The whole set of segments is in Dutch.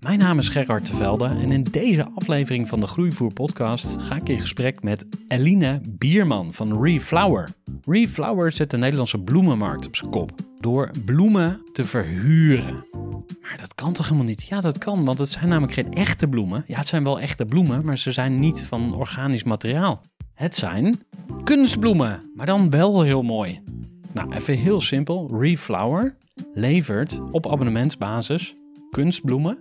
Mijn naam is Gerard Tevelde en in deze aflevering van de Groeivoer podcast ga ik in gesprek met Eline Bierman van Reflower. Reflower zet de Nederlandse bloemenmarkt op zijn kop door bloemen te verhuren. Maar dat kan toch helemaal niet? Ja, dat kan, want het zijn namelijk geen echte bloemen. Ja, het zijn wel echte bloemen, maar ze zijn niet van organisch materiaal. Het zijn kunstbloemen, maar dan wel heel mooi. Nou, even heel simpel. Reflower levert op abonnementsbasis kunstbloemen.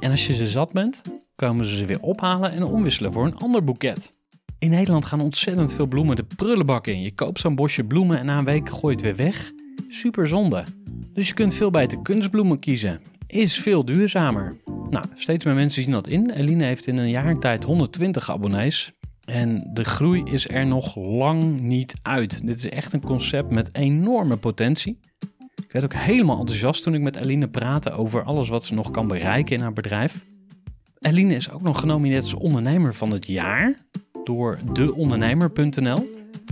En als je ze zat bent, komen ze ze weer ophalen en omwisselen voor een ander boeket. In Nederland gaan ontzettend veel bloemen de prullenbak in. Je koopt zo'n bosje bloemen en na een week gooi je het weer weg. Super zonde. Dus je kunt veel beter kunstbloemen kiezen. Is veel duurzamer. Nou, steeds meer mensen zien dat in. Eline heeft in een jaar tijd 120 abonnees. En de groei is er nog lang niet uit. Dit is echt een concept met enorme potentie. Ik werd ook helemaal enthousiast toen ik met Eline praatte over alles wat ze nog kan bereiken in haar bedrijf. Eline is ook nog genomineerd als ondernemer van het jaar door deondernemer.nl.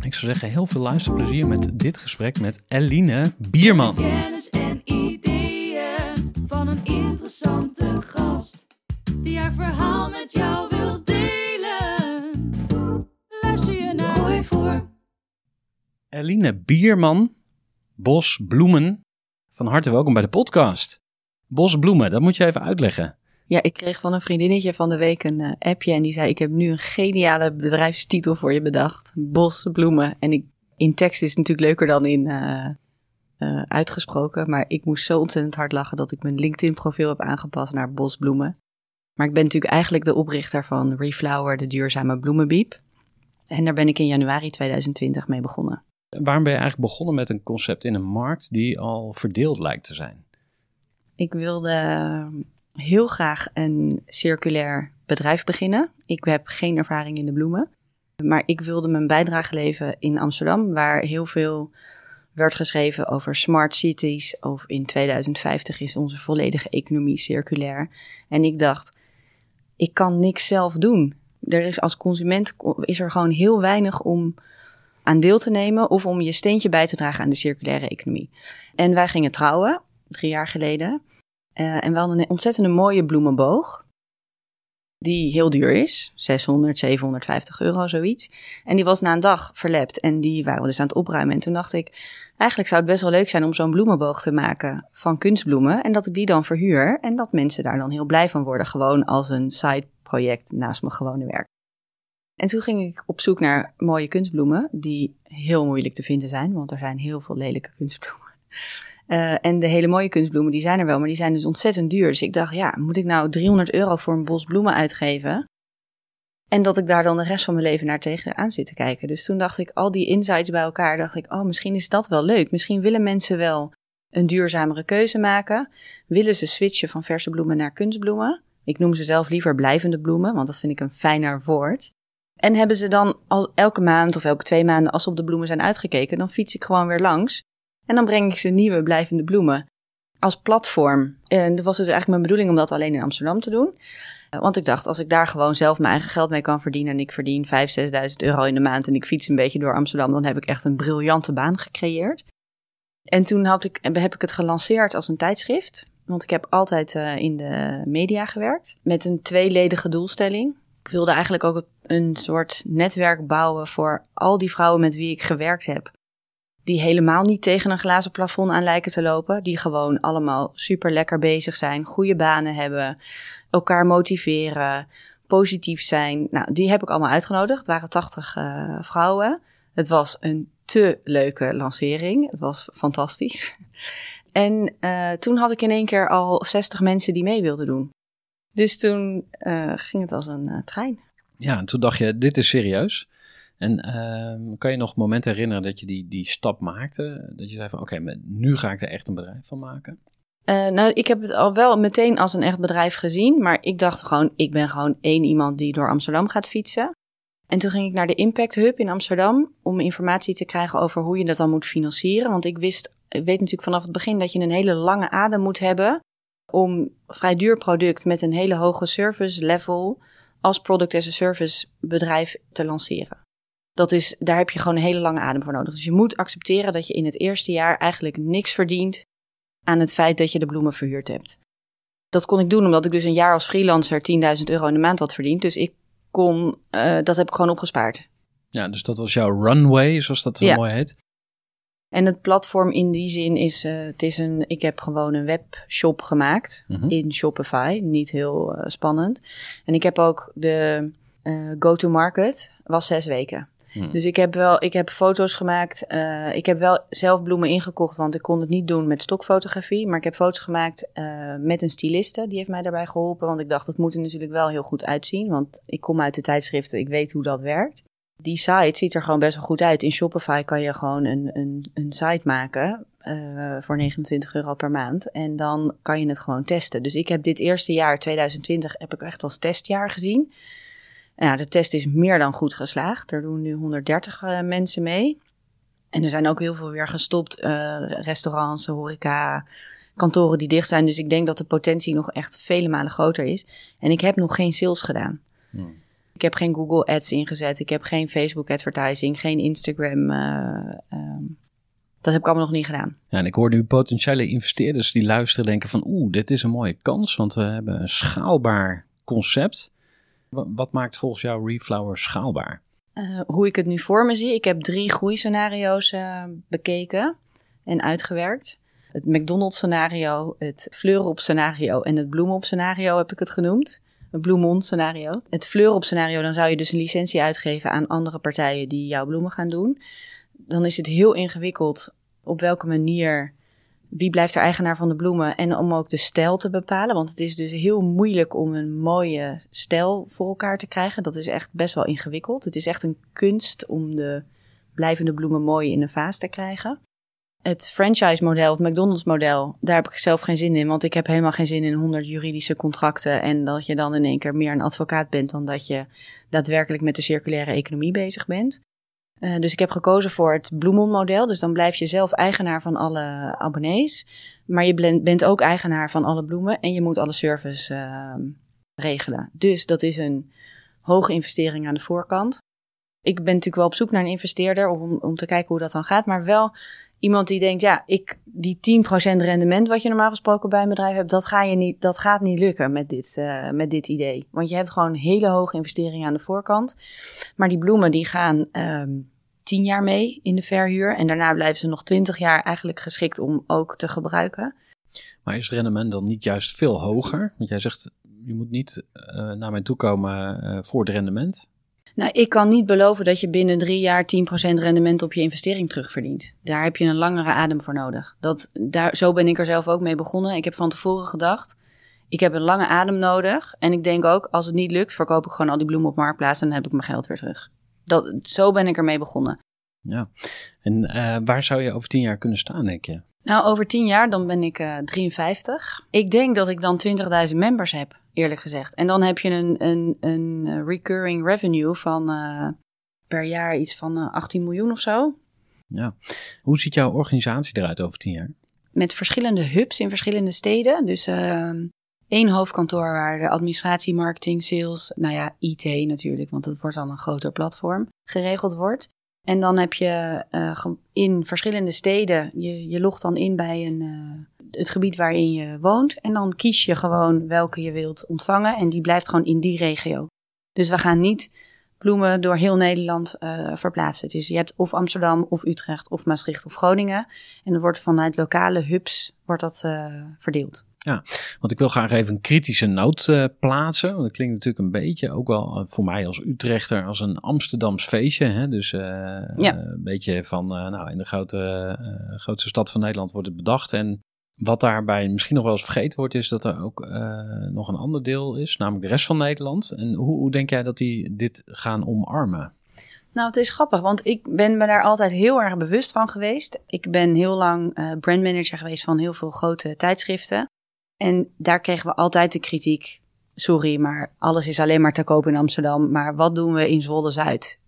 Ik zou zeggen, heel veel luisterplezier met dit gesprek met Eline Bierman. Kennis en ideeën van een interessante gast. Die haar verhaal met jou wil delen. Luister je naar Gooi voor. Eline Bierman, Bos Bloemen. Van harte welkom bij de podcast. Bos Bloemen, dat moet je even uitleggen. Ja, ik kreeg van een vriendinnetje van de week een eh, appje en die zei: Ik heb nu een geniale bedrijfstitel voor je bedacht: Bos Bloemen. En ik, in tekst is het natuurlijk leuker dan in eh, eh, uitgesproken, maar ik moest zo ontzettend hard lachen dat ik mijn LinkedIn-profiel heb aangepast naar Bos Bloemen. Maar ik ben natuurlijk eigenlijk de oprichter van Reflower, de duurzame bloemenbiep. En daar ben ik in januari 2020 mee begonnen. Waarom ben je eigenlijk begonnen met een concept in een markt die al verdeeld lijkt te zijn? Ik wilde heel graag een circulair bedrijf beginnen. Ik heb geen ervaring in de bloemen. Maar ik wilde mijn bijdrage leveren in Amsterdam, waar heel veel werd geschreven over smart cities. Of in 2050 is onze volledige economie circulair. En ik dacht, ik kan niks zelf doen. Er is als consument is er gewoon heel weinig om aan deel te nemen of om je steentje bij te dragen aan de circulaire economie. En wij gingen trouwen, drie jaar geleden. Eh, en we hadden een ontzettend mooie bloemenboog. Die heel duur is. 600, 750 euro, zoiets. En die was na een dag verlept. En die waren we dus aan het opruimen. En toen dacht ik, eigenlijk zou het best wel leuk zijn om zo'n bloemenboog te maken van kunstbloemen. En dat ik die dan verhuur. En dat mensen daar dan heel blij van worden. Gewoon als een side project naast mijn gewone werk. En toen ging ik op zoek naar mooie kunstbloemen. Die heel moeilijk te vinden zijn. Want er zijn heel veel lelijke kunstbloemen. Uh, en de hele mooie kunstbloemen, die zijn er wel, maar die zijn dus ontzettend duur. Dus ik dacht, ja, moet ik nou 300 euro voor een bos bloemen uitgeven? En dat ik daar dan de rest van mijn leven naar tegenaan zit te kijken. Dus toen dacht ik, al die insights bij elkaar, dacht ik, oh, misschien is dat wel leuk. Misschien willen mensen wel een duurzamere keuze maken. Willen ze switchen van verse bloemen naar kunstbloemen? Ik noem ze zelf liever blijvende bloemen, want dat vind ik een fijner woord. En hebben ze dan al elke maand of elke twee maanden, als ze op de bloemen zijn uitgekeken, dan fiets ik gewoon weer langs. En dan breng ik ze nieuwe blijvende bloemen als platform. En dat was dus eigenlijk mijn bedoeling om dat alleen in Amsterdam te doen. Want ik dacht, als ik daar gewoon zelf mijn eigen geld mee kan verdienen... en ik verdien 5.000, 6.000 euro in de maand... en ik fiets een beetje door Amsterdam... dan heb ik echt een briljante baan gecreëerd. En toen had ik, heb ik het gelanceerd als een tijdschrift. Want ik heb altijd uh, in de media gewerkt. Met een tweeledige doelstelling. Ik wilde eigenlijk ook een soort netwerk bouwen voor al die vrouwen met wie ik gewerkt heb. Die helemaal niet tegen een glazen plafond aan lijken te lopen. Die gewoon allemaal super lekker bezig zijn. Goede banen hebben. Elkaar motiveren. Positief zijn. Nou, die heb ik allemaal uitgenodigd. Het waren 80 uh, vrouwen. Het was een te leuke lancering. Het was fantastisch. En uh, toen had ik in één keer al 60 mensen die mee wilden doen. Dus toen uh, ging het als een uh, trein. Ja, en toen dacht je, dit is serieus. En ehm, kan je nog momenten herinneren dat je die, die stap maakte? Dat je zei van, oké, okay, nu ga ik er echt een bedrijf van maken? nou, ik heb het al wel meteen als een echt bedrijf gezien. Maar ik dacht gewoon, ik ben gewoon één iemand die door Amsterdam gaat fietsen. En toen ging ik naar de Impact Hub in Amsterdam om informatie te krijgen over hoe je dat dan moet financieren. Want ik wist, ik weet natuurlijk vanaf het begin dat je een hele lange adem moet hebben om vrij duur product met een hele hoge service level als product as a service bedrijf te lanceren. Dat is, daar heb je gewoon een hele lange adem voor nodig. Dus je moet accepteren dat je in het eerste jaar eigenlijk niks verdient aan het feit dat je de bloemen verhuurd hebt. Dat kon ik doen omdat ik dus een jaar als freelancer 10.000 euro in de maand had verdiend. Dus ik kon, uh, dat heb ik gewoon opgespaard. Ja, dus dat was jouw runway, zoals dat zo ja. mooi heet. En het platform in die zin is, uh, het is een, ik heb gewoon een webshop gemaakt mm -hmm. in Shopify, niet heel uh, spannend. En ik heb ook de go-to-market, was zes weken. Hmm. Dus ik heb wel, ik heb foto's gemaakt. Ik heb wel zelf bloemen ingekocht, want ik kon het niet doen met stokfotografie. Maar ik heb foto's gemaakt met een styliste. Die heeft mij daarbij geholpen, want ik dacht, dat moet er natuurlijk wel heel goed uitzien. Want ik kom uit de tijdschriften, ik weet hoe dat werkt. Die site ziet er gewoon best wel goed uit. In Shopify kan je gewoon een, een, een site maken uh, voor 29 euro per maand. En dan kan je het gewoon testen. Dus ik heb dit eerste jaar, 2020, heb ik echt als testjaar gezien. Nou, de test is meer dan goed geslaagd. Er doen nu 130 uh, mensen mee. En er zijn ook heel veel weer gestopt. Uh, restaurants, horeca, kantoren die dicht zijn. Dus ik denk dat de potentie nog echt vele malen groter is. En ik heb nog geen sales gedaan. Hmm. Ik heb geen Google Ads ingezet. Ik heb geen Facebook advertising, geen Instagram. Uh, um, dat heb ik allemaal nog niet gedaan. Ja, en ik hoor nu potentiële investeerders die luisteren denken van... oeh, dit is een mooie kans, want we hebben een schaalbaar concept... Wat maakt volgens jou Reflower schaalbaar? Uh, hoe ik het nu voor me zie, ik heb drie groeiscenario's uh, bekeken en uitgewerkt. Het McDonald's scenario, het Fleurop scenario en het Bloemop scenario heb ik het genoemd. Het Bloemon scenario. Het Fleurop scenario, dan zou je dus een licentie uitgeven aan andere partijen die jouw bloemen gaan doen. Dan is het heel ingewikkeld op welke manier wie blijft er eigenaar van de bloemen en om ook de stijl te bepalen. Want het is dus heel moeilijk om een mooie stijl voor elkaar te krijgen. Dat is echt best wel ingewikkeld. Het is echt een kunst om de blijvende bloemen mooi in een vaas te krijgen. Het franchise-model, het McDonald's-model, daar heb ik zelf geen zin in. Want ik heb helemaal geen zin in 100 juridische contracten. En dat je dan in één keer meer een advocaat bent dan dat je daadwerkelijk met de circulaire economie bezig bent. Uh, dus ik heb gekozen voor het Bloemon-model. Dus dan blijf je zelf eigenaar van alle abonnees. Maar je bent ook eigenaar van alle bloemen en je moet alle service uh, regelen. Dus dat is een hoge investering aan de voorkant. Ik ben natuurlijk wel op zoek naar een investeerder om, om te kijken hoe dat dan gaat. Maar wel iemand die denkt, ja, ik, die 10% rendement wat je normaal gesproken bij een bedrijf hebt, dat, ga je niet, dat gaat niet lukken met dit, uh, met dit idee. Want je hebt gewoon hele hoge investeringen aan de voorkant. Maar die bloemen die gaan um, 10 jaar mee in de verhuur. En daarna blijven ze nog 20 jaar eigenlijk geschikt om ook te gebruiken. Maar is het rendement dan niet juist veel hoger? Want jij zegt, je moet niet uh, naar mij toe komen uh, voor het rendement. Nou, ik kan niet beloven dat je binnen drie jaar 10% rendement op je investering terugverdient. Daar heb je een langere adem voor nodig. Dat, daar, zo ben ik er zelf ook mee begonnen. Ik heb van tevoren gedacht, ik heb een lange adem nodig. En ik denk ook, als het niet lukt, verkoop ik gewoon al die bloemen op Marktplaats en dan heb ik mijn geld weer terug. Dat, zo ben ik ermee begonnen. Ja, en uh, waar zou je over tien jaar kunnen staan, denk je? Nou, over tien jaar dan ben ik uh, 53. Ik denk dat ik dan 20.000 members heb eerlijk gezegd. En dan heb je een, een, een eh, recurring revenue van uh, per jaar iets van uh, 18 miljoen of zo. Ja. Hoe ziet jouw organisatie eruit over tien jaar? Met verschillende hubs in verschillende steden. Dus uh, één hoofdkantoor waar de administratie, marketing, sales, nou ja, IT natuurlijk, want het wordt dan een groter platform, geregeld wordt. En dan heb je in verschillende steden, je, je logt dan in bij een, het gebied waarin je woont. En dan kies je gewoon welke je wilt ontvangen. En die blijft gewoon in die regio. Dus we gaan niet bloemen door heel Nederland uh, verplaatsen. Dus je hebt of Amsterdam, of Utrecht, of Maastricht, of Groningen. En dan wordt vanuit lokale hubs wordt dat verdeeld. Ja, want ik wil graag even een kritische noot uh, plaatsen. Want het klinkt natuurlijk een beetje, ook wel eh, voor mij als Utrechter, als een Amsterdams feestje. Hè? Dus uh, ja. een beetje van, nou, in de grote, grootste stad van Nederland wordt het bedacht. En wat daarbij misschien nog wel eens vergeten wordt, is dat er ook nog een ander deel is, namelijk de rest van Nederland. En hoe, hoe denk jij dat die dit gaan omarmen? Nou, het is grappig, want ik ben me daar altijd heel erg bewust van geweest. Ik ben heel lang uh, brandmanager geweest van heel veel grote tijdschriften. En daar kregen we altijd de kritiek. Sorry, maar alles is alleen maar te koop in Amsterdam. Maar wat doen we in Zwolle Zuid?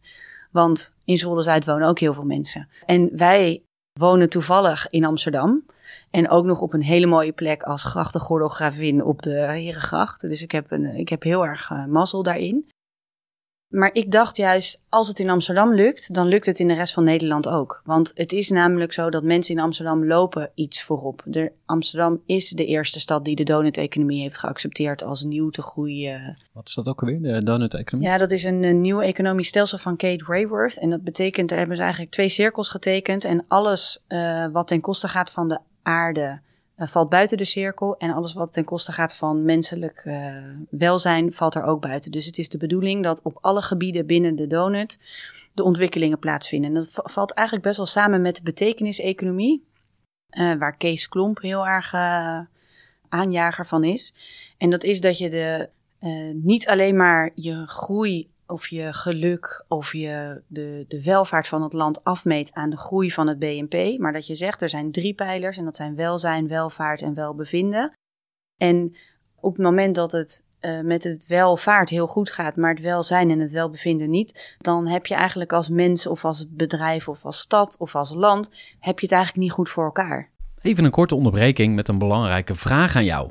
Want in Zwolle Zuid wonen ook heel veel mensen. En wij wonen toevallig in Amsterdam. En ook nog op een hele mooie plek als grachtengordelgravin op de Herengracht. Dus ik heb, een, ik heb heel erg uh, mazzel daarin. Maar ik dacht juist, als het in Amsterdam lukt, dan lukt het in de rest van Nederland ook. Want het is namelijk zo dat mensen in Amsterdam lopen iets voorop. De, Amsterdam is de eerste stad die de donut-economie heeft geaccepteerd als nieuw te groeien. Wat is dat ook alweer, de donut-economie? Ja, dat is een, een nieuw economisch stelsel van Kate Rayworth. En dat betekent, daar hebben ze eigenlijk twee cirkels getekend. En alles uh, wat ten koste gaat van de aarde uh, valt buiten de cirkel. En alles wat ten koste gaat van menselijk uh, welzijn valt er ook buiten. Dus het is de bedoeling dat op alle gebieden binnen de donut de ontwikkelingen plaatsvinden. En dat valt eigenlijk best wel samen met de betekeniseconomie. Uh, waar Kees Klomp heel erg aanjager van is. En dat is dat je de, niet alleen maar je groei of je geluk of je de, de welvaart van het land afmeet aan de groei van het BNP. Maar dat je zegt er zijn drie pijlers en dat zijn welzijn, welvaart en welbevinden. En op het moment dat het uh, met het welvaart heel goed gaat, maar het welzijn en het welbevinden niet, dan heb je eigenlijk als mens of als bedrijf of als stad of als land, heb je het eigenlijk niet goed voor elkaar. Even een korte onderbreking met een belangrijke vraag aan jou.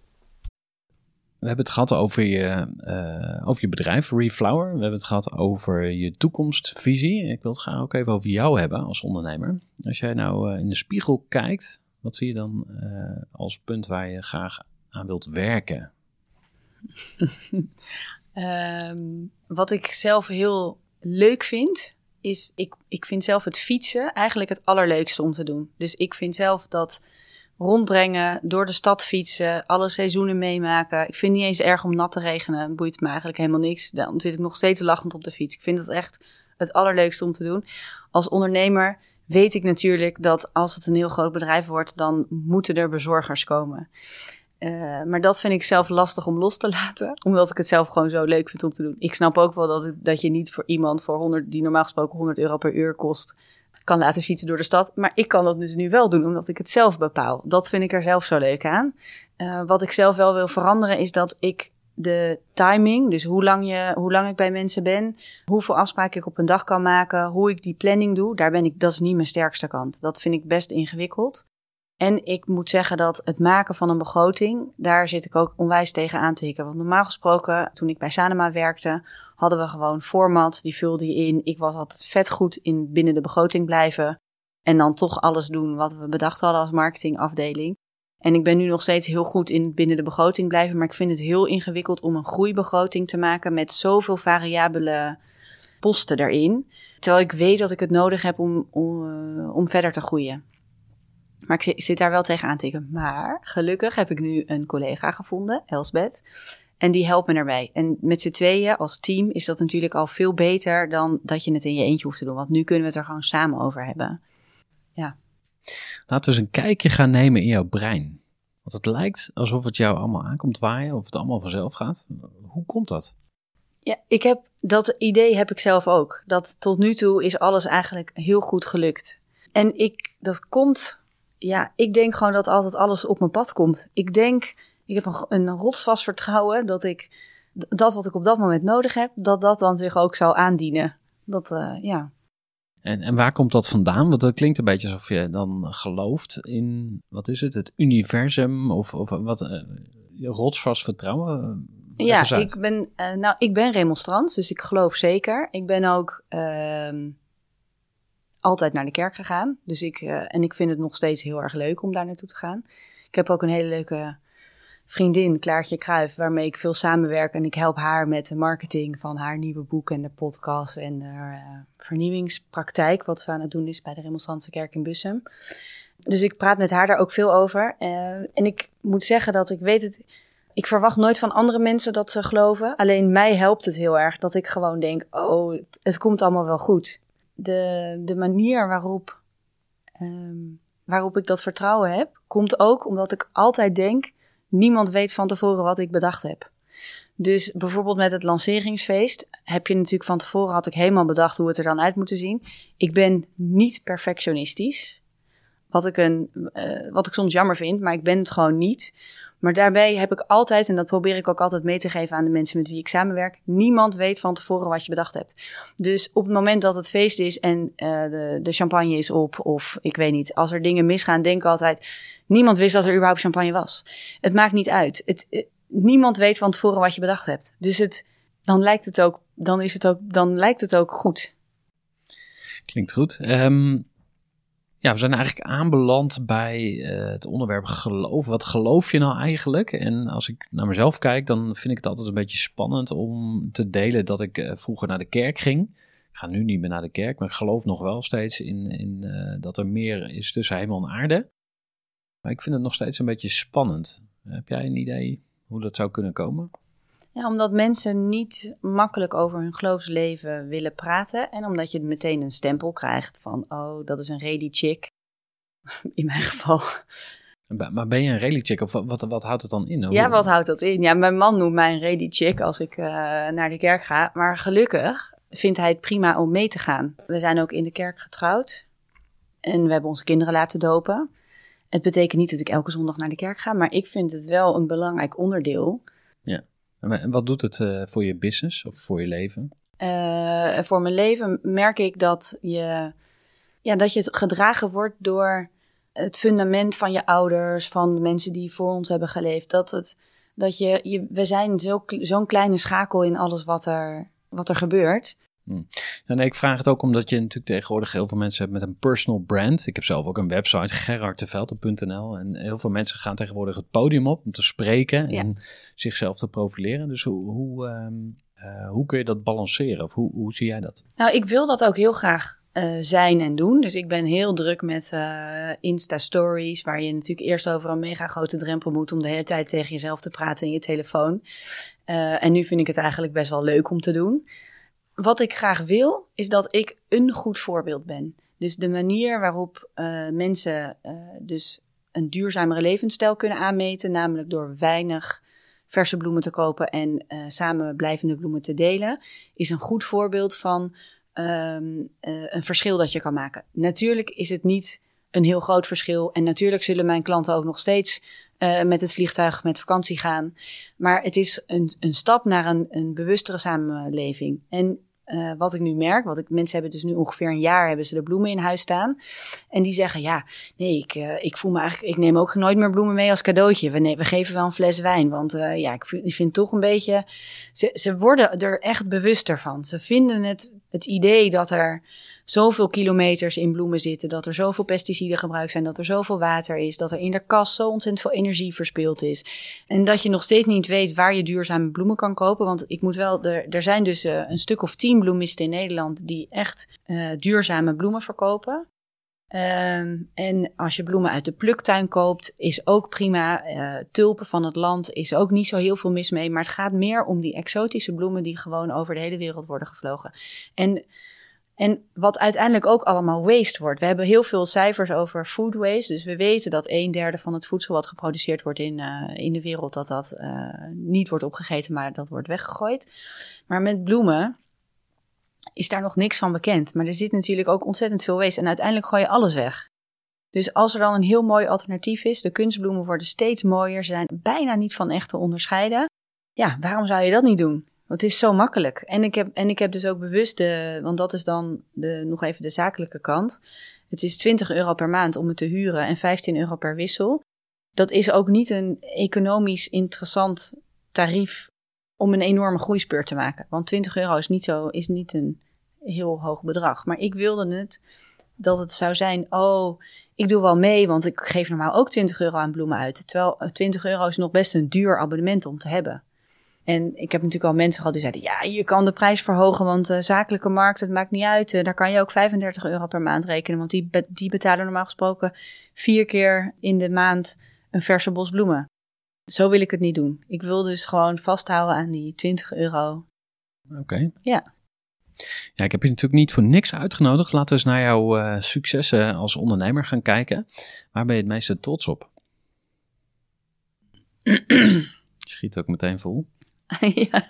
We hebben het gehad over je, uh, over je bedrijf, Reflower. We hebben het gehad over je toekomstvisie. Ik wil het graag ook even over jou hebben als ondernemer. Als jij nou uh, in de spiegel kijkt, wat zie je dan uh, als punt waar je graag aan wilt werken? um, wat ik zelf heel leuk vind, is ik, ik vind zelf het fietsen eigenlijk het allerleukste om te doen. Dus ik vind zelf dat rondbrengen, door de stad fietsen, alle seizoenen meemaken. Ik vind het niet eens erg om nat te regenen. Boeit me eigenlijk helemaal niks. Dan zit ik nog steeds lachend op de fiets. Ik vind het echt het allerleukste om te doen. Als ondernemer weet ik natuurlijk dat als het een heel groot bedrijf wordt, dan moeten er bezorgers komen. Uh, maar dat vind ik zelf lastig om los te laten, omdat ik het zelf gewoon zo leuk vind om te doen. Ik snap ook wel dat, dat je niet voor iemand voor 100, die normaal gesproken 100 euro per uur kost, kan laten fietsen door de stad. Maar ik kan dat dus nu wel doen, omdat ik het zelf bepaal. Dat vind ik er zelf zo leuk aan. Uh, wat ik zelf wel wil veranderen, is dat ik de timing, dus hoe lang, je, hoe lang ik bij mensen ben, hoeveel afspraken ik op een dag kan maken, hoe ik die planning doe, daar ben ik, dat is niet mijn sterkste kant. Dat vind ik best ingewikkeld. En ik moet zeggen dat het maken van een begroting, daar zit ik ook onwijs tegen aan te hikken. Want normaal gesproken, toen ik bij Sanema werkte, hadden we gewoon format, die vulde je in. Ik was altijd vet goed in binnen de begroting blijven. En dan toch alles doen wat we bedacht hadden als marketingafdeling. En ik ben nu nog steeds heel goed in binnen de begroting blijven. Maar ik vind het heel ingewikkeld om een groeibegroting te maken met zoveel variabele posten daarin. Terwijl ik weet dat ik het nodig heb om, om, eh, om verder te groeien. Maar ik zit, daar wel tegen aan te tikken. Maar gelukkig heb ik nu een collega gevonden, Elsbeth. En die helpt me daarbij. En met z'n tweeën als team is dat natuurlijk al veel beter dan dat je het in je eentje hoeft te doen. Want nu kunnen we het er gewoon samen over hebben. Ja. Laten we eens een kijkje gaan nemen in jouw brein. Want het lijkt alsof het jou allemaal aankomt waaien, of het allemaal vanzelf gaat. Hoe komt dat? Ja, ik heb dat idee heb ik zelf ook. Dat tot nu toe is alles eigenlijk heel goed gelukt. En ik, dat komt, ja, ik denk gewoon dat altijd alles op mijn pad komt. Ik denk, ik heb een, een rotsvast vertrouwen dat ik dat wat ik op dat moment nodig heb, dat dat dan zich ook zou aandienen. Dat, uh, ja. En, en waar komt dat vandaan? Want dat klinkt een beetje alsof je dan gelooft in, wat is het, het universum of, of wat, uh, rotsvast vertrouwen? Ja, ik ben, nou, ik ben remonstrant, dus ik geloof zeker. Ik ben ook uh, altijd naar de kerk gegaan. Dus ik, en ik vind het nog steeds heel erg leuk om daar naartoe te gaan. Ik heb ook een hele leuke vriendin, Klaartje Kruijf, waarmee ik veel samenwerk. En ik help haar met de marketing van haar nieuwe boek en de podcast en de uh, vernieuwingspraktijk, wat ze aan het doen is bij de Remonstrantse Kerk in Bussum. Dus ik praat met haar daar ook veel over. Uh, en ik moet zeggen dat ik weet het. Ik verwacht nooit van andere mensen dat ze geloven. Alleen mij helpt het heel erg dat ik gewoon denk: oh, het, komt allemaal wel goed. De, de manier waarop, um, waarop ik dat vertrouwen heb, komt ook omdat ik altijd denk: niemand weet van tevoren wat ik bedacht heb. Dus bijvoorbeeld met het lanceringsfeest heb je natuurlijk van tevoren had ik helemaal bedacht hoe het er dan uit moet zien. Ik ben niet perfectionistisch. Wat ik, een, uh, wat ik soms jammer vind, maar ik ben het gewoon niet. Maar daarbij heb ik altijd, en dat probeer ik ook altijd mee te geven aan de mensen met wie ik samenwerk, niemand weet van tevoren wat je bedacht hebt. Dus op het moment dat het feest is en uh, de, de champagne is op, of ik weet niet, als er dingen misgaan, denk ik altijd, niemand wist dat er überhaupt champagne was. Het maakt niet uit. Het, het, niemand weet van tevoren wat je bedacht hebt. Dus het, dan lijkt het ook, dan is het ook, dan lijkt het ook goed. Klinkt goed. Um, ja, we zijn eigenlijk aanbeland bij uh, het onderwerp geloof. Wat geloof je nou eigenlijk? En als ik naar mezelf kijk, dan vind ik het altijd een beetje spannend om te delen dat ik uh, vroeger naar de kerk ging. Ik ga nu niet meer naar de kerk, maar ik geloof nog wel steeds in, in uh, dat er meer is tussen hemel en aarde. Maar ik vind het nog steeds een beetje spannend. Heb jij een idee hoe dat zou kunnen komen? Ja, omdat mensen niet makkelijk over hun geloofsleven willen praten. En omdat je meteen een stempel krijgt van, oh, dat is een ready chick. In mijn geval. Maar ben je een ready chick of wat, wat houdt het dan in? Ja, wat houdt dat in? Ja, mijn man noemt mij een ready chick als ik uh, naar de kerk ga. Maar gelukkig vindt hij het prima om mee te gaan. We zijn ook in de kerk getrouwd. En we hebben onze kinderen laten dopen. Het betekent niet dat ik elke zondag naar de kerk ga, maar ik vind het wel een belangrijk onderdeel. Ja. En wat doet het uh, voor je business of voor je leven? Uh, voor mijn leven merk ik dat je, ja, dat je gedragen wordt door het fundament van je ouders, van de mensen die voor ons hebben geleefd. Dat, het, dat je, je, we zijn zo'n zo kleine schakel in alles wat er, wat er gebeurt. Hm. Ja, nee, ik vraag het ook omdat je natuurlijk tegenwoordig heel veel mensen hebt met een personal brand. Ik heb zelf ook een website, gerardtevelde.nl. En heel veel mensen gaan tegenwoordig het podium op om te spreken en ja. zichzelf te profileren. Dus hoe, hoe, um, uh, hoe kun je dat balanceren? Of hoe, hoe zie jij dat? Nou, ik wil dat ook heel graag uh, zijn en doen. Dus ik ben heel druk met uh, Insta-stories, waar je natuurlijk eerst over een mega grote drempel moet om de hele tijd tegen jezelf te praten in je telefoon. Uh, en nu vind ik het eigenlijk best wel leuk om te doen wat ik graag wil, is dat ik een goed voorbeeld ben. Dus de manier waarop uh, mensen uh, dus een duurzamere levensstijl kunnen aanmeten, namelijk door weinig verse bloemen te kopen en uh, samen blijvende bloemen te delen, is een goed voorbeeld van um, een verschil dat je kan maken. Natuurlijk is het niet een heel groot verschil en natuurlijk zullen mijn klanten ook nog steeds uh, met het vliegtuig met vakantie gaan. Maar het is een, een stap naar een, een bewustere samenleving. En uh, wat ik nu merk, wat ik, mensen hebben dus nu ongeveer een jaar hebben ze de bloemen in huis staan. En die zeggen, ja, nee, ik, uh, ik voel me eigenlijk, ik neem ook nooit meer bloemen mee als cadeautje. We, we geven wel een fles wijn, want ja, ik vind, ik vind toch een beetje, ze, ze worden er echt bewuster van. Ze vinden het, het idee dat er zoveel kilometers in bloemen zitten, dat er zoveel pesticiden gebruikt zijn, dat er zoveel water is, dat er in de kast zo ontzettend veel energie verspild is. En dat je nog steeds niet weet waar je duurzame bloemen kan kopen. Want ik moet wel, er, er zijn dus uh, een stuk of tien bloemisten in Nederland die echt uh, duurzame bloemen verkopen. Um, en als je bloemen uit de pluktuin koopt, is ook prima. Uh, tulpen van het land is ook niet zo heel veel mis mee. Maar het gaat meer om die exotische bloemen die gewoon over de hele wereld worden gevlogen. En, en wat uiteindelijk ook allemaal waste wordt. We hebben heel veel cijfers over food waste. Dus we weten dat een derde van het voedsel wat geproduceerd wordt in, uh, in de wereld, dat dat uh, niet wordt opgegeten, maar dat wordt weggegooid. Maar met bloemen is daar nog niks van bekend. Maar er zit natuurlijk ook ontzettend veel wees en uiteindelijk gooi je alles weg. Dus als er dan een heel mooi alternatief is, de kunstbloemen worden steeds mooier, ze zijn bijna niet van echt te onderscheiden. Ja, waarom zou je dat niet doen? Het is zo makkelijk. En ik heb, en ik heb dus ook bewust de, want dat is dan de, nog even de zakelijke kant. Het is 20 euro per maand om het te huren en 15 euro per wissel. Dat is ook niet een economisch interessant tarief om een enorme groeispeur te maken. Want 20 euro is niet, zo, is niet een heel hoog bedrag. Maar ik wilde het dat het zou zijn, oh, ik doe wel mee, want ik geef normaal ook 20 euro aan bloemen uit. Terwijl 20 euro is nog best een duur abonnement om te hebben. En ik heb natuurlijk al mensen gehad die zeiden, ja, je kan de prijs verhogen, want de zakelijke markt, het maakt niet uit. Daar kan je ook 35 euro per maand rekenen, want die, die betalen normaal gesproken vier keer in de maand een verse bos bloemen. Zo wil ik het niet doen. Ik wil dus gewoon vasthouden aan die 20 euro. Oké. Okay. Ja. Ja, ik heb je natuurlijk niet voor niks uitgenodigd. Laten we eens naar jouw uh, successen als ondernemer gaan kijken. Waar ben je het meeste trots op? Schiet ook meteen vol. ja.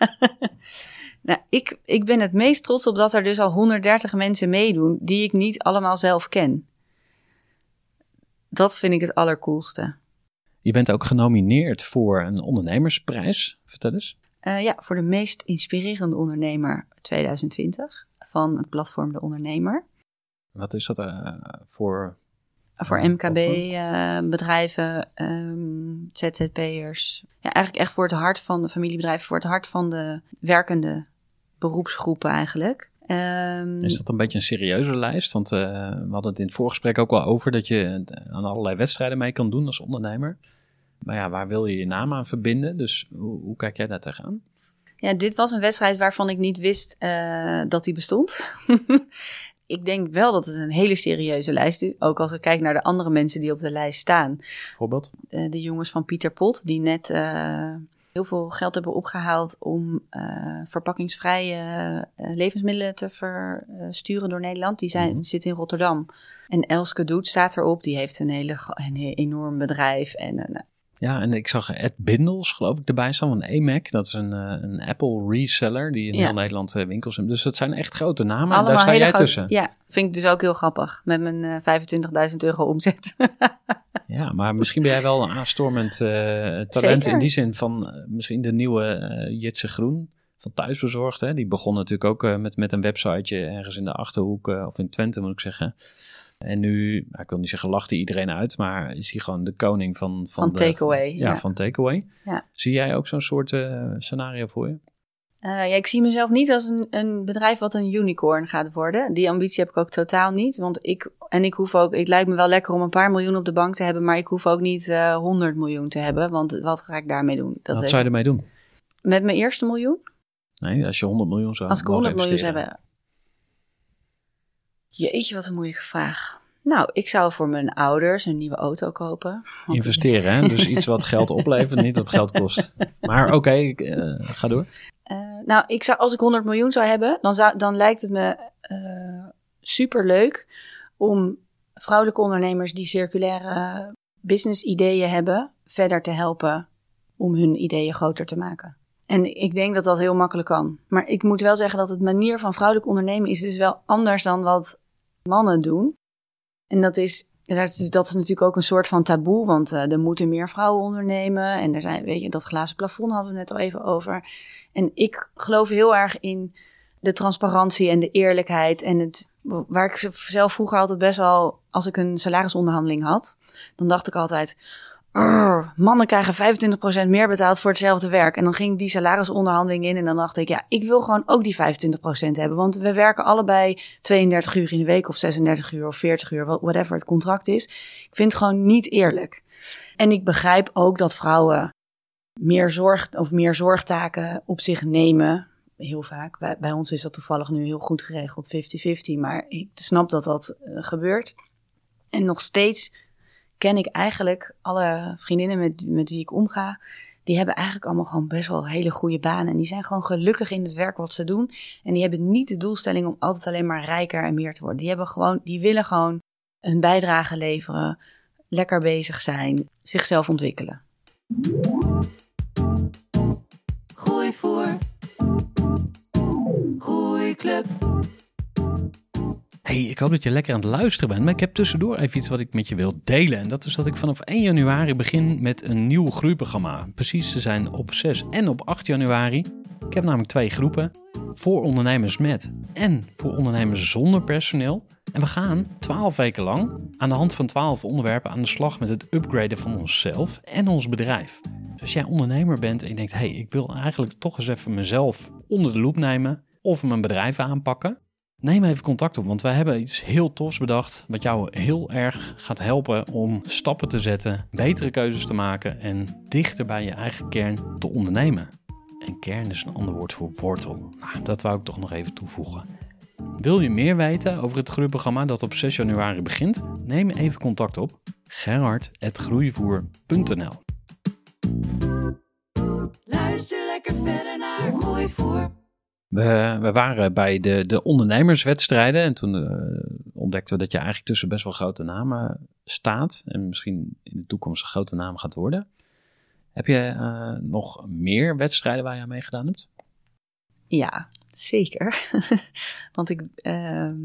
Nou, ik, ik ben het meest trots op dat er dus al 130 mensen meedoen die ik niet allemaal zelf ken. Dat vind ik het allercoolste. Je bent ook genomineerd voor een ondernemersprijs. Vertel eens. Uh, ja, voor de meest inspirerende ondernemer 2020 van het platform De Ondernemer. Wat is dat uh, voor? Voor MKB-bedrijven, uh, um, ZZP'ers. Ja, eigenlijk echt voor het hart van de familiebedrijven, voor het hart van de werkende beroepsgroepen eigenlijk. Um, is dat een beetje een serieuze lijst? Want uh, we hadden het in het voorgesprek ook wel over dat je aan allerlei wedstrijden mee kan doen als ondernemer. Maar ja, waar wil je je naam aan verbinden? Dus hoe, hoe kijk jij daar tegenaan? Ja, dit was een wedstrijd waarvan ik niet wist uh, dat die bestond. ik denk wel dat het een hele serieuze lijst is. Ook als ik kijk naar de andere mensen die op de lijst staan. Bijvoorbeeld? Uh, de jongens van Pieter Pot, die net uh, heel veel geld hebben opgehaald om verpakkingsvrije levensmiddelen te versturen door Nederland. Die zijn, mm -hmm. zit in Rotterdam. En Elske Doet staat erop. Die heeft een, hele, een enorm bedrijf. En ja, en ik zag Ed Bindels, geloof ik, erbij staan van AMAC. Dat is een, uh, een Apple reseller die in ja. heel Nederland uh, winkels heeft. Dus dat zijn echt grote namen. Allemaal en daar sta jij groot, tussen. Ja, vind ik dus ook heel grappig. Met mijn uh, 25.000 euro omzet. ja, maar misschien ben jij wel een aanstormend talent Zeker. in die zin van misschien de nieuwe Jitse Groen van Thuisbezorgd. Hè? Die begon natuurlijk ook met, met een websiteje ergens in de Achterhoek, of in Twente moet ik zeggen. En nu, ik wil niet zeggen lachte iedereen uit, maar is hij gewoon de koning van... Van, van takeaway. Ja, ja, van takeaway. Ja. Zie jij ook zo'n soort uh, scenario voor je? Uh, ja, ik zie mezelf niet als een, een bedrijf wat een unicorn gaat worden. Die ambitie heb ik ook totaal niet. Want ik, en ik hoef ook, het lijkt me wel lekker om een paar miljoen op de bank te hebben, maar ik hoef ook niet uh, 100 miljoen te hebben. Want wat ga ik daarmee doen? Dat wat zou je ermee doen? Met mijn eerste miljoen? Nee, als je 100 miljoen zou Als ik 100 miljoen zou hebben. Jeetje, wat een moeilijke vraag. Nou, ik zou voor mijn ouders een nieuwe auto kopen. Investeren, hè? Dus iets wat geld oplevert, niet wat geld kost. Maar oké, okay, uh, ga door. Uh, nou, ik zou, als ik 100 miljoen zou hebben, dan, zou, dan lijkt het me uh, super leuk om vrouwelijke ondernemers die circulaire business ideeën hebben, verder te helpen om hun ideeën groter te maken. En ik denk dat dat heel makkelijk kan. Maar ik moet wel zeggen dat het manier van vrouwelijk ondernemen is dus wel anders dan wat mannen doen. En dat is, dat is, natuurlijk ook een soort van taboe, want uh, er moeten meer vrouwen ondernemen. En er zijn, weet je, dat glazen plafond hadden we net al even over. En ik geloof heel erg in de transparantie en de eerlijkheid. En het, waar ik zelf vroeger altijd best wel, als ik een salarisonderhandeling had, dan dacht ik altijd, "Arr, mannen krijgen 25% meer betaald voor hetzelfde werk. En dan ging die salarisonderhandeling in en dan dacht ik, ja, ik wil gewoon ook die 25% hebben. Want we werken allebei 32 uur in de week of 36 uur of 40 uur, whatever het contract is. Ik vind het gewoon niet eerlijk. En ik begrijp ook dat vrouwen meer zorg of meer zorgtaken op zich nemen. Heel vaak. Bij, bij ons is dat toevallig nu heel goed geregeld, 50-50. Maar ik snap dat dat eh, gebeurt. En nog steeds ken ik eigenlijk alle vriendinnen met, met wie ik omga. Die hebben eigenlijk allemaal gewoon best wel hele goede banen. En die zijn gewoon gelukkig in het werk wat ze doen. En die hebben niet de doelstelling om altijd alleen maar rijker en meer te worden. Die, hebben gewoon, die willen gewoon een bijdrage leveren, lekker bezig zijn, zichzelf ontwikkelen. Groeivoer. Groeiclub. Hey, ik hoop dat je lekker aan het luisteren bent, maar ik heb tussendoor even iets wat ik met je wil delen. En dat is dat ik vanaf 1 januari begin met een nieuw groeiprogramma. Precies te zijn op 6 en op 8 januari. Ik heb namelijk twee groepen. Voor ondernemers met en voor ondernemers zonder personeel. En we gaan 12 weken lang aan de hand van 12 onderwerpen aan de slag met het upgraden van onszelf en ons bedrijf. Dus als jij ondernemer bent en je denkt, hey, ik wil eigenlijk toch eens even mezelf onder de loep nemen of mijn bedrijf aanpakken. Neem even contact op, want wij hebben iets heel tofs bedacht. Wat jou heel erg gaat helpen om stappen te zetten, betere keuzes te maken en dichter bij je eigen kern te ondernemen. En kern is een ander woord voor wortel. Nou, dat wou ik toch nog even toevoegen. Wil je meer weten over het groeiprogramma dat op 6 januari begint? Neem even contact op gerhard.groeivoer.nl Luister lekker verder naar Groeivoer. We, we waren bij de, de ondernemerswedstrijden en toen eh, ontdekten we dat je eigenlijk tussen best wel grote namen staat en misschien in de toekomst een grote naam gaat worden. Heb je eh, nog meer wedstrijden waar je aan meegedaan hebt? Ja, zeker. Want ik, ehm,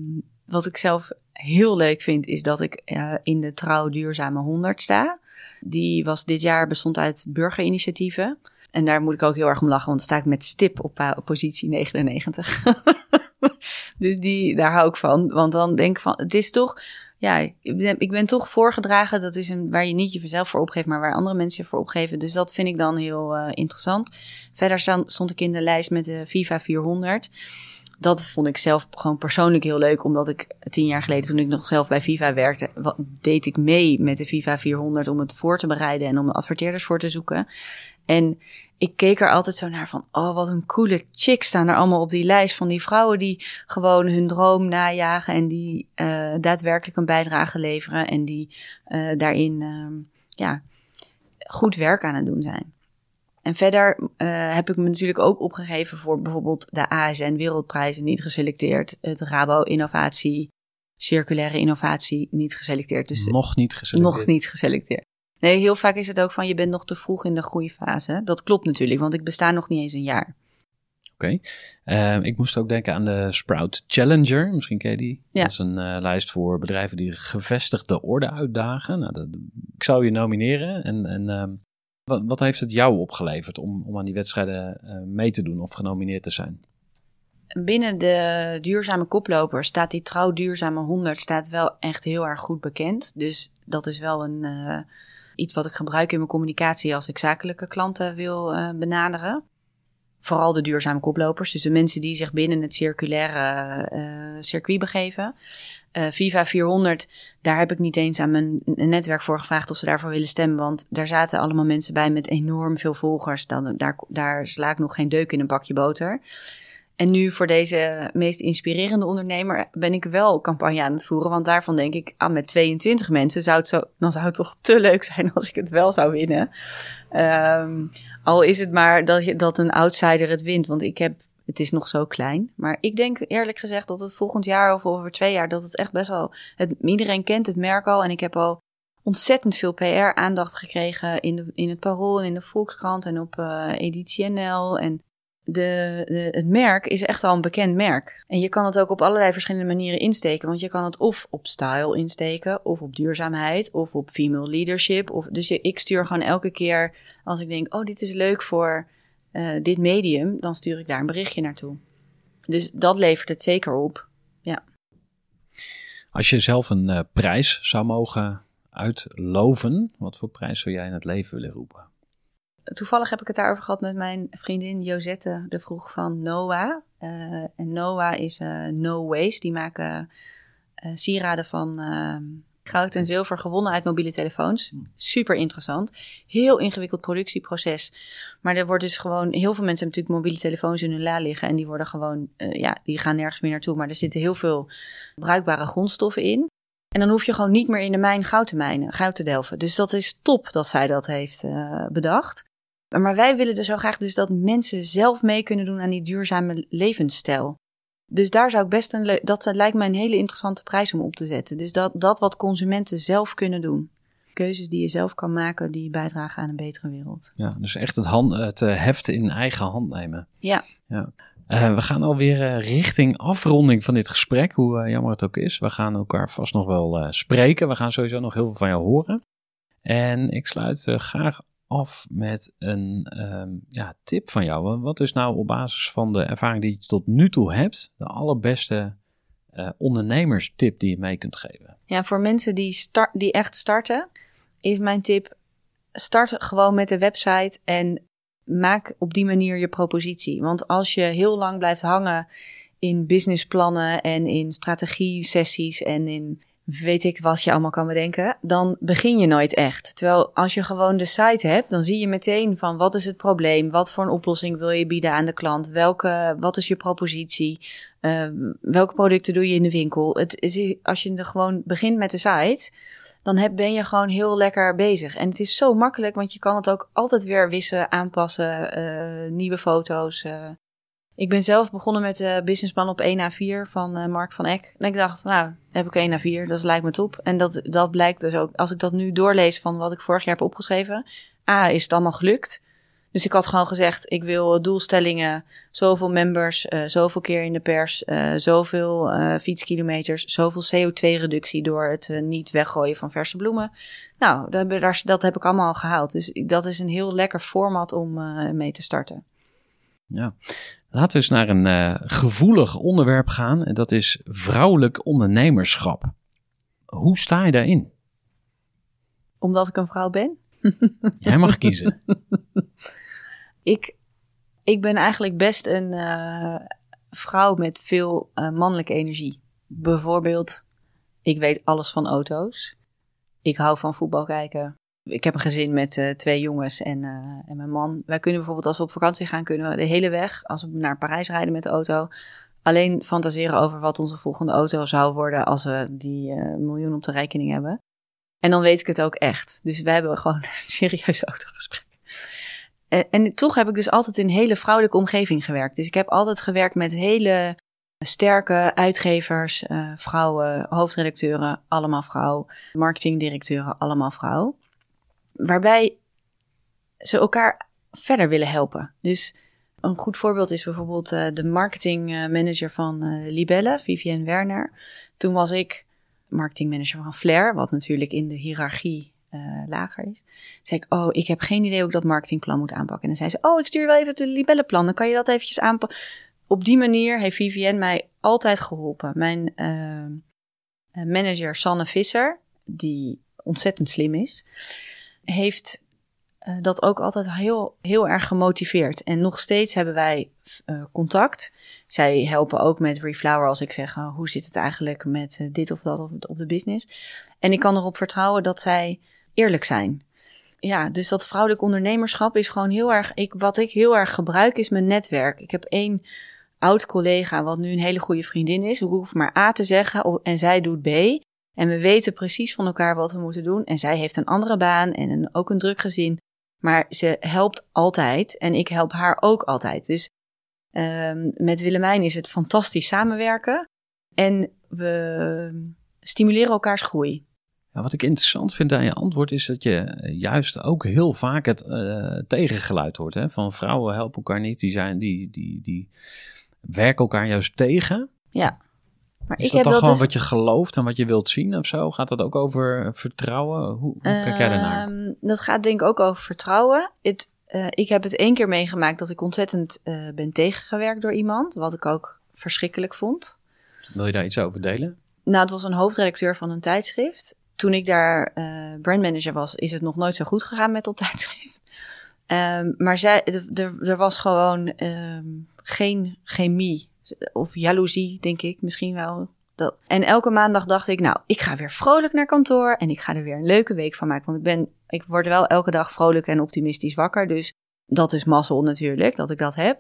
wat ik zelf heel leuk vind, is dat ik eh, in de Trouw Duurzame 100 sta. Die was dit jaar bestond uit burgerinitiatieven. En daar moet ik ook heel erg om lachen, want dan sta ik met stip op, op positie 99. dus die, daar hou ik van. Want dan denk ik van, het is toch, ja, ik ben, ik ben toch voorgedragen. Dat is een, waar je niet jezelf voor opgeeft, maar waar andere mensen je voor opgeven. Dus dat vind ik dan heel uh, interessant. Verder stond, stond ik in de lijst met de FIFA 400 dat vond ik zelf gewoon persoonlijk heel leuk, omdat ik tien jaar geleden, toen ik nog zelf bij Viva werkte, wat, deed ik mee met de Viva 400 om het voor te bereiden en om adverteerders voor te zoeken. En ik keek er altijd zo naar van, oh wat een coole chicks staan er allemaal op die lijst van die vrouwen die gewoon hun droom najagen en die uh, daadwerkelijk een bijdrage leveren en die uh, daarin uh, ja, goed werk aan het doen zijn. En verder uh, heb ik me natuurlijk ook opgegeven voor bijvoorbeeld de ASN Wereldprijzen niet geselecteerd. Het Rabo Innovatie, Circulaire Innovatie niet geselecteerd. Dus nog niet geselecteerd. Nog niet geselecteerd. Nee, heel vaak is het ook van je bent nog te vroeg in de groeifase. Dat klopt natuurlijk, want ik besta nog niet eens een jaar. Oké. Okay. Uh, ik moest ook denken aan de Sprout Challenger. Misschien ken je die. Ja. Dat is een uh, lijst voor bedrijven die gevestigde orde uitdagen. Nou, dat, ik zou je nomineren. En, en uh, wat, wat, heeft het jou opgeleverd om, om aan die wedstrijden uh, mee te doen of genomineerd te zijn? Binnen de duurzame koploper staat die trouw duurzame 100 staat wel echt heel erg goed bekend. Dus dat is wel een, uh, iets wat ik gebruik in mijn communicatie als ik zakelijke klanten wil uh, benaderen. Vooral de duurzame koplopers, dus de mensen die zich binnen het circulaire uh, circuit begeven. Uh, Viva 400, daar heb ik niet eens aan mijn netwerk voor gevraagd of ze daarvoor willen stemmen. Want daar zaten allemaal mensen bij met enorm veel volgers. Dan, daar, daar sla ik nog geen deuk in een bakje boter. En nu voor deze meest inspirerende ondernemer ben ik wel campagne aan het voeren. Want daarvan denk ik, ah, met 22 mensen zou het zo, dan zou het toch te leuk zijn als ik het wel zou winnen. Um, al is het maar dat, je, dat een outsider het wint. Want ik heb, het is nog zo klein. Maar ik denk eerlijk gezegd dat het volgend jaar of over twee jaar, dat het echt best wel, het, iedereen kent het merk al. En ik heb al ontzettend veel PR-aandacht gekregen in, de, in het Parool en in de Volkskrant en op uh, Editie NL. En de, het merk is echt al een bekend merk. En je kan het ook op allerlei verschillende manieren insteken. Want je kan het of op style insteken, of op duurzaamheid, of op female leadership. Of, dus je, ik stuur gewoon elke keer, als ik denk, oh, dit is leuk voor uh, dit medium, dan stuur ik daar een berichtje naartoe. Dus dat levert het zeker op. Ja. Als je zelf een uh, prijs zou mogen uitloven. Wat voor prijs zou jij in het leven willen roepen? Toevallig heb ik het daarover gehad met mijn vriendin Josette de Vroeg van Noah. Uh, en Noah is uh, No Waste. Die maken uh, sieraden van goud en zilver gewonnen uit mobiele telefoons. Super interessant. Heel ingewikkeld productieproces. Maar er wordt dus gewoon, heel veel mensen hebben natuurlijk mobiele telefoons in hun la liggen. En die worden gewoon, ja, die gaan nergens meer naartoe. Maar er zitten heel veel bruikbare grondstoffen in. En dan hoef je gewoon niet meer in de mijn goud te mijnen, goud te delven. Dus dat is top dat zij dat heeft uh, bedacht. Maar wij willen dus zo graag dus dat mensen zelf mee kunnen doen aan die duurzame levensstijl. Dus daar zou ik best een dat lijkt mij een hele interessante prijs om op te zetten. Dus dat, dat wat consumenten zelf kunnen doen. Keuzes die je zelf kan maken, die bijdragen aan een betere wereld. Ja, dus echt het, hand, het heft in eigen hand nemen. Ja. ja. Uh, we gaan alweer uh, richting afronding van dit gesprek, hoe uh, jammer het ook is. We gaan elkaar vast nog wel spreken. We gaan sowieso nog heel veel van jou horen. En ik sluit graag af met een um, ja, tip van jou. Wat is nou op basis van de ervaring die je tot nu toe hebt, de allerbeste ondernemerstip die je mee kunt geven? Ja, voor mensen die, die echt starten, is mijn tip: start gewoon met de website en maak op die manier je propositie. Want als je heel lang blijft hangen in businessplannen en in strategie-sessies en in weet ik wat je allemaal kan bedenken, dan begin je nooit echt. Terwijl als je gewoon de site hebt, dan zie je meteen van wat is het probleem, wat voor een oplossing wil je bieden aan de klant, welke, wat is je propositie, uh, welke producten doe je in de winkel. Het is, als je er gewoon begint met de site, dan heb, ben je gewoon heel lekker bezig. En het is zo makkelijk, want je kan het ook altijd weer wissen, aanpassen, uh, nieuwe foto's. Uh. Ik ben zelf begonnen met de businessplan op 1 A4 van uh, Mark van Eck. En ik dacht, nou, heb ik 1 A4, dat lijkt me top. En dat, dat blijkt dus ook, als ik dat nu doorlees van wat ik vorig jaar heb opgeschreven. A, is het allemaal gelukt. Dus ik had gewoon gezegd, ik wil doelstellingen, zoveel members, uh, zoveel keer in de pers, uh, zoveel uh, fietskilometers, zoveel CO2-reductie door het niet weggooien van verse bloemen. Nou, dat, dat, heb ik allemaal al gehaald. Dus dat is een heel lekker format om mee te starten. Ja, laten we eens naar een gevoelig onderwerp gaan. En dat is vrouwelijk ondernemerschap. Hoe sta je daarin? Omdat ik een vrouw ben? Jij mag kiezen. ik, ik ben eigenlijk best een uh, vrouw met veel uh, mannelijke energie. Bijvoorbeeld, ik weet alles van auto's. Ik hou van voetbal kijken. Ik heb een gezin met uh, twee jongens en, en mijn man. Wij kunnen bijvoorbeeld als we op vakantie gaan, kunnen we de hele weg, als we naar Parijs rijden met de auto, alleen fantaseren over wat onze volgende auto zou worden als we die miljoen op de rekening hebben. En dan weet ik het ook echt. Dus we hebben gewoon een serieus autogesprek. En, en toch heb ik dus altijd in een hele vrouwelijke omgeving gewerkt. Dus ik heb altijd gewerkt met hele sterke uitgevers, vrouwen, hoofdredacteuren, allemaal vrouw, marketingdirecteuren, allemaal vrouw. Waarbij ze elkaar verder willen helpen. Dus een goed voorbeeld is bijvoorbeeld uh, de marketingmanager van uh, Libelle, Vivienne Werner. Toen was ik marketingmanager van Flair, wat natuurlijk in de hiërarchie lager is. Toen zei ik, oh, ik heb geen idee hoe ik dat marketingplan moet aanpakken. En dan zei ze, oh, ik stuur wel even het libellenplan, dan kan je dat eventjes aanpakken. Op die manier heeft Vivienne mij altijd geholpen. Mijn uh, manager Sanne Visser, die ontzettend slim is, heeft uh, dat ook altijd heel, heel erg gemotiveerd. En nog steeds hebben wij uh, contact. Zij helpen ook met Reflower als ik zeg, oh, hoe zit het eigenlijk met dit of dat op, op de business. En ik kan erop vertrouwen dat zij eerlijk zijn. Ja, dus dat vrouwelijk ondernemerschap is gewoon heel erg. Ik, wat ik heel erg gebruik is mijn netwerk. Ik heb één oud collega, wat nu een hele goede vriendin is. Ik hoef maar A te zeggen en zij doet B. En we weten precies van elkaar wat we moeten doen. En zij heeft een andere baan en een, ook een druk gezin. Maar ze helpt altijd en ik help haar ook altijd. Dus um, met Willemijn is het fantastisch samenwerken. En we stimuleren elkaars groei wat ik interessant vind aan je antwoord is dat je eh, juist ook heel vaak het uh, tegengeluid hoort. Hè? Van vrouwen helpen elkaar niet, die, zijn, die, die, die werken elkaar juist tegen. Ja. Maar is ik dat dan gewoon dus... wat je gelooft en wat je wilt zien of zo? Gaat dat ook over vertrouwen? Hoe, hoe kijk jij daarnaar? Uh, dat gaat denk ik ook over vertrouwen. Het, uh, ik heb het één keer meegemaakt dat ik ontzettend ben tegengewerkt door iemand. Wat ik ook verschrikkelijk vond. Wil je daar iets over delen? Nou, het was een hoofdredacteur van een tijdschrift. toen ik daar uh, brandmanager was, is het nog nooit zo goed gegaan met dat tijdschrift. Um, maar zij, er was gewoon um, geen chemie of jaloezie, denk ik misschien wel. En elke maandag dacht ik, nou, ik ga weer vrolijk naar kantoor en ik ga er weer een leuke week van maken. Want ik ben, ik word wel elke dag vrolijk en optimistisch wakker. Dus dat is mazzel natuurlijk, dat ik dat heb.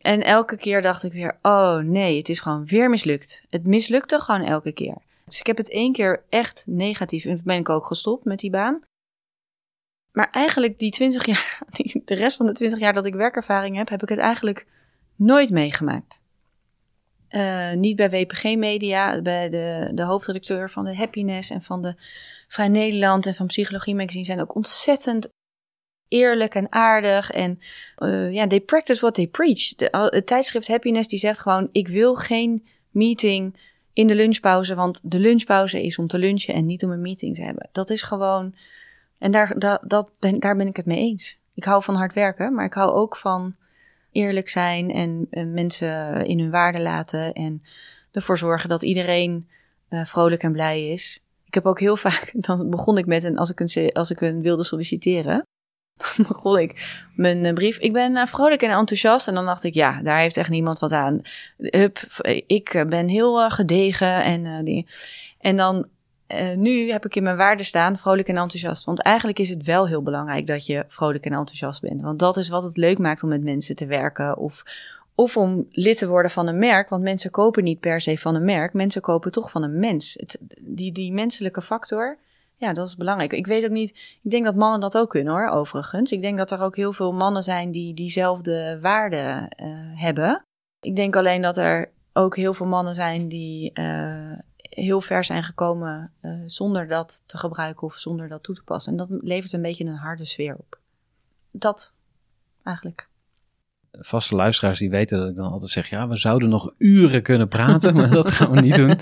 En elke keer dacht ik weer, oh nee, het is gewoon weer mislukt. Het mislukte gewoon elke keer. Dus ik heb het één keer echt negatief en ben ik ook gestopt met die baan. Maar eigenlijk die 20 jaar, die, de rest van de 20 jaar dat ik werkervaring heb, heb ik het eigenlijk nooit meegemaakt. Uh, niet bij WPG Media, bij de, de hoofdredacteur van de Happiness en van de Vrij Nederland en van Psychologie Magazine zijn ook ontzettend eerlijk en aardig. En uh, ja, they practice what they preach. Het tijdschrift Happiness die zegt gewoon, ik wil geen meeting in de lunchpauze, want de lunchpauze is om te lunchen en niet om een meeting te hebben. Dat is gewoon, en daar, dat, dat ben, daar ben ik het mee eens. Ik hou van hard werken, maar ik hou ook van eerlijk zijn en, en mensen in hun waarde laten en ervoor zorgen dat iedereen uh, vrolijk en blij is. Ik heb ook heel vaak, dan begon ik met een, als ik een, als ik een wilde solliciteren, dan begon ik mijn eh, brief. Ik ben uh, vrolijk en enthousiast. En dan dacht ik, ja, daar heeft echt niemand wat aan. Hup, ik ben heel gedegen en dingen. En dan uh, nu heb ik in mijn waarde staan vrolijk en enthousiast. Want eigenlijk is het wel heel belangrijk dat je vrolijk en enthousiast bent. Want dat is wat het leuk maakt om met mensen te werken. Of, of om lid te worden van een merk. Want mensen kopen niet per se van een merk. Mensen kopen toch van een mens. Het, die, die menselijke factor, ja, dat is belangrijk. Ik weet ook niet. Ik denk dat mannen dat ook kunnen hoor, overigens. Ik denk dat er ook heel veel mannen zijn die diezelfde waarden uh, hebben. Ik denk alleen dat er ook heel veel mannen zijn die uh, heel ver zijn gekomen uh, zonder dat te gebruiken of zonder dat toe te passen. En dat levert een beetje een harde sfeer op. Dat eigenlijk. Vaste luisteraars die weten dat ik dan altijd zeg: ja, we zouden nog uren kunnen praten, maar dat gaan we niet doen.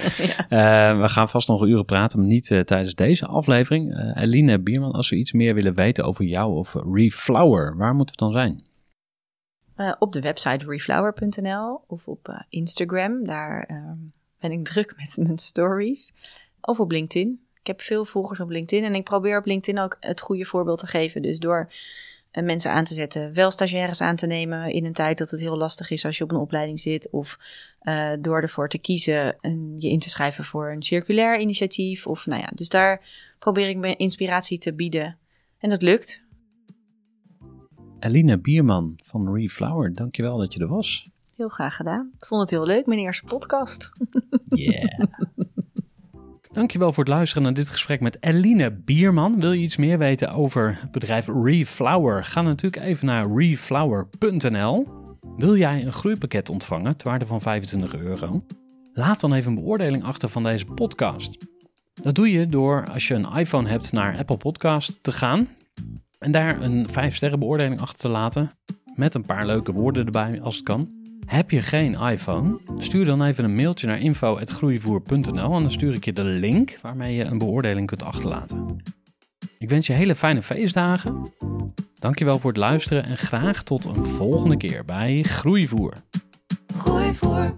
ja. uh, we gaan vast nog uren praten, maar niet uh, tijdens deze aflevering. Eline Bierman, als we iets meer willen weten over jou of Reflower, waar moeten we dan zijn? op de website reflower.nl of op Instagram. Daar ehm, ben ik druk met mijn stories. Of op LinkedIn. Ik heb veel volgers op LinkedIn en ik probeer op LinkedIn ook het goede voorbeeld te geven. Dus door uh, mensen aan te zetten, wel stagiaires aan te nemen in een tijd dat het heel lastig is als je op een opleiding zit. Of uh, door ervoor te kiezen en je in te schrijven voor een circulair initiatief. Of nou ja, dus daar probeer ik mijn inspiratie te bieden. En dat lukt. Eline Bierman van Reflower, dankjewel dat je er was. Heel graag gedaan. Ik vond het heel leuk, mijn eerste podcast. Yeah. Dankjewel voor het luisteren naar dit gesprek met Eline Bierman. Wil je iets meer weten over het bedrijf Reflower? Ga natuurlijk even naar reflower.nl. Wil jij een groeipakket ontvangen ter waarde van 25 euro? Laat dan even een beoordeling achter van deze podcast. Dat doe je door als je een iPhone hebt naar Apple Podcast te gaan en daar een 5 sterren beoordeling achter te laten met een paar leuke woorden erbij als het kan. Heb je geen iPhone? Stuur dan even een mailtje naar info.groeivoer.nl en dan stuur ik je de link waarmee je een beoordeling kunt achterlaten. Ik wens je hele fijne feestdagen. Dankjewel voor het luisteren en graag tot een volgende keer bij Groeivoer. Groeivoer.